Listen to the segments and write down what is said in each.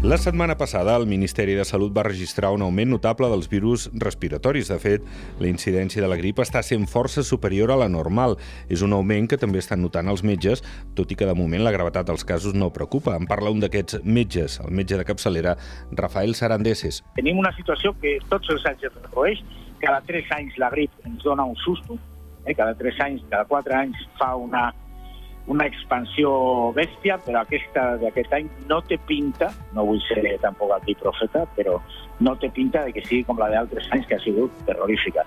La setmana passada, el Ministeri de Salut va registrar un augment notable dels virus respiratoris. De fet, la incidència de la grip està sent força superior a la normal. És un augment que també estan notant els metges, tot i que de moment la gravetat dels casos no preocupa. En parla un d'aquests metges, el metge de capçalera, Rafael Sarandeses. Tenim una situació que tots els anys es reprodueix. Cada 3 anys la grip ens dona un susto. Eh? Cada 3 anys, cada 4 anys fa una una expansió bèstia, però aquesta d'aquest any no té pinta, no vull ser tampoc aquí profeta, però no té pinta de que sigui com la d'altres anys, que ha sigut terrorífica.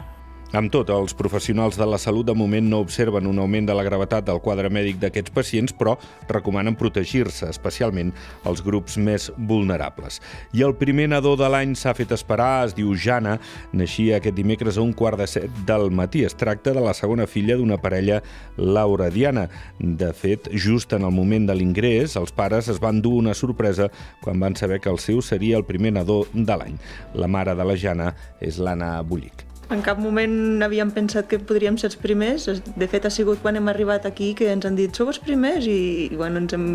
Amb tot, els professionals de la salut de moment no observen un augment de la gravetat del quadre mèdic d'aquests pacients, però recomanen protegir-se, especialment els grups més vulnerables. I el primer nadó de l'any s'ha fet esperar, es diu Jana, naixia aquest dimecres a un quart de set del matí. Es tracta de la segona filla d'una parella Laura Diana. De fet, just en el moment de l'ingrés, els pares es van dur una sorpresa quan van saber que el seu seria el primer nadó de l'any. La mare de la Jana és l'Anna Bullic. En cap moment havíem pensat que podríem ser els primers. De fet, ha sigut quan hem arribat aquí que ens han dit sou els primers i, i bueno, ens hem,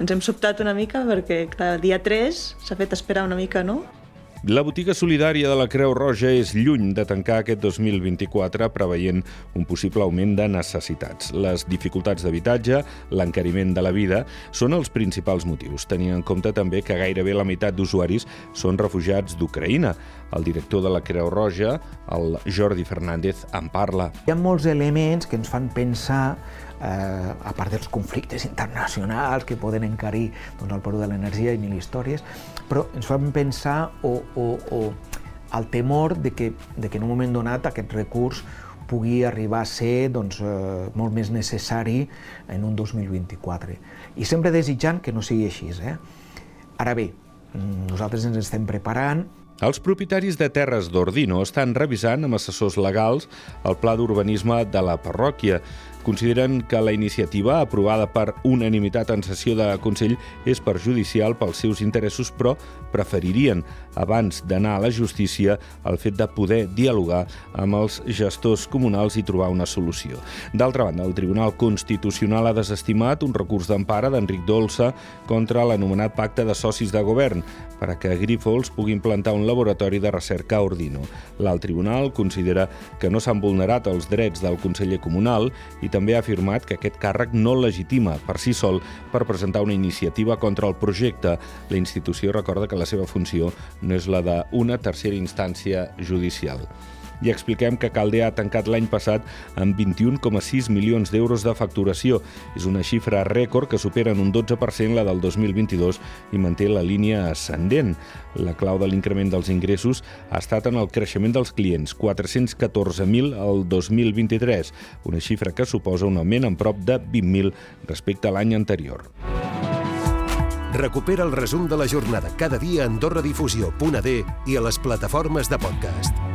ens hem sobtat una mica perquè, clar, dia 3 s'ha fet esperar una mica, no? La botiga solidària de la Creu Roja és lluny de tancar aquest 2024 preveient un possible augment de necessitats. Les dificultats d'habitatge, l'encariment de la vida, són els principals motius, tenint en compte també que gairebé la meitat d'usuaris són refugiats d'Ucraïna. El director de la Creu Roja, el Jordi Fernández, en parla. Hi ha molts elements que ens fan pensar eh, a part dels conflictes internacionals que poden encarir doncs, el Perú de l'energia i mil històries, però ens fan pensar o, o, o el temor de que, de que en un moment donat aquest recurs pugui arribar a ser doncs, eh, molt més necessari en un 2024. I sempre desitjant que no sigui així. Eh? Ara bé, nosaltres ens estem preparant, els propietaris de terres d'Ordino estan revisant amb assessors legals el pla d'urbanisme de la parròquia consideren que la iniciativa, aprovada per unanimitat en sessió de Consell, és perjudicial pels seus interessos, però preferirien, abans d'anar a la justícia, el fet de poder dialogar amb els gestors comunals i trobar una solució. D'altra banda, el Tribunal Constitucional ha desestimat un recurs d'empara d'Enric Dolça contra l'anomenat Pacte de Socis de Govern per a que Grifols pugui implantar un laboratori de recerca a Ordino. L'alt tribunal considera que no s'han vulnerat els drets del conseller comunal i i també ha afirmat que aquest càrrec no legitima per si sol per presentar una iniciativa contra el projecte. La institució recorda que la seva funció no és la d'una tercera instància judicial i expliquem que Caldea ha tancat l'any passat amb 21,6 milions d'euros de facturació. És una xifra rècord que supera en un 12% la del 2022 i manté la línia ascendent. La clau de l'increment dels ingressos ha estat en el creixement dels clients, 414.000 al 2023, una xifra que suposa un augment en prop de 20.000 respecte a l'any anterior. Recupera el resum de la jornada cada dia a AndorraDifusió.d i a les plataformes de podcast.